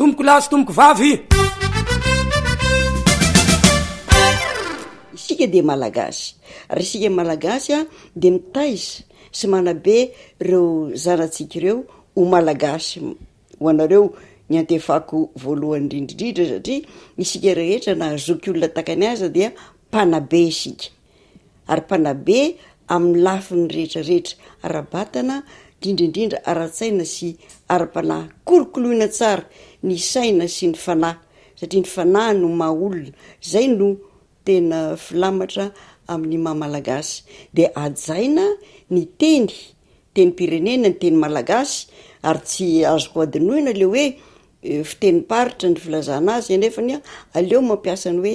Tompoko lahy sy tompoko vavy. Isika dia malagasy. Ary isika malagasy dia mitaiza sy manabe ireo zanatsika ireo ho malagasy. Ho anareo ny antefako voalohany indrindra indrindra satria isika rehetra na zokiolona takany aza dia mpanabe isika. ary mpanabe amin'ny lafiny rehetrarehetra ara-batana, indrindra indrindra ara-tsaina sy ara-panahy. Kolokoloina tsara ny saina sy ny fanahy satria ny fanahy no maha olona, izay no tena filamatra amin'ny maha malagasy. De hajaina ny teny, tenim-pirenena ny teny malagasy ary tsy azoko adinoina le hoe fitenim-paritra ny filazana azy nefany aleo mampiasa ny hoe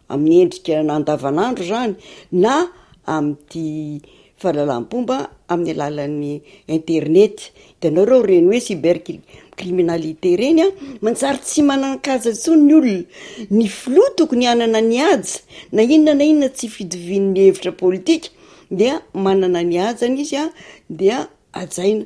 amin'ny endrika andavanandro izany na amin'ity fahalalam-pomba amin'ny alalan'ny internet, de anao reo reny hoe cyber cri- criminalité reny a, manjary tsy manan-kaja intsony ny olona, ny filoha tokony hanana ny haja na inona na inona tsy fitovian'ny hevitra politika dia manana ny hajany izy a dia hajaina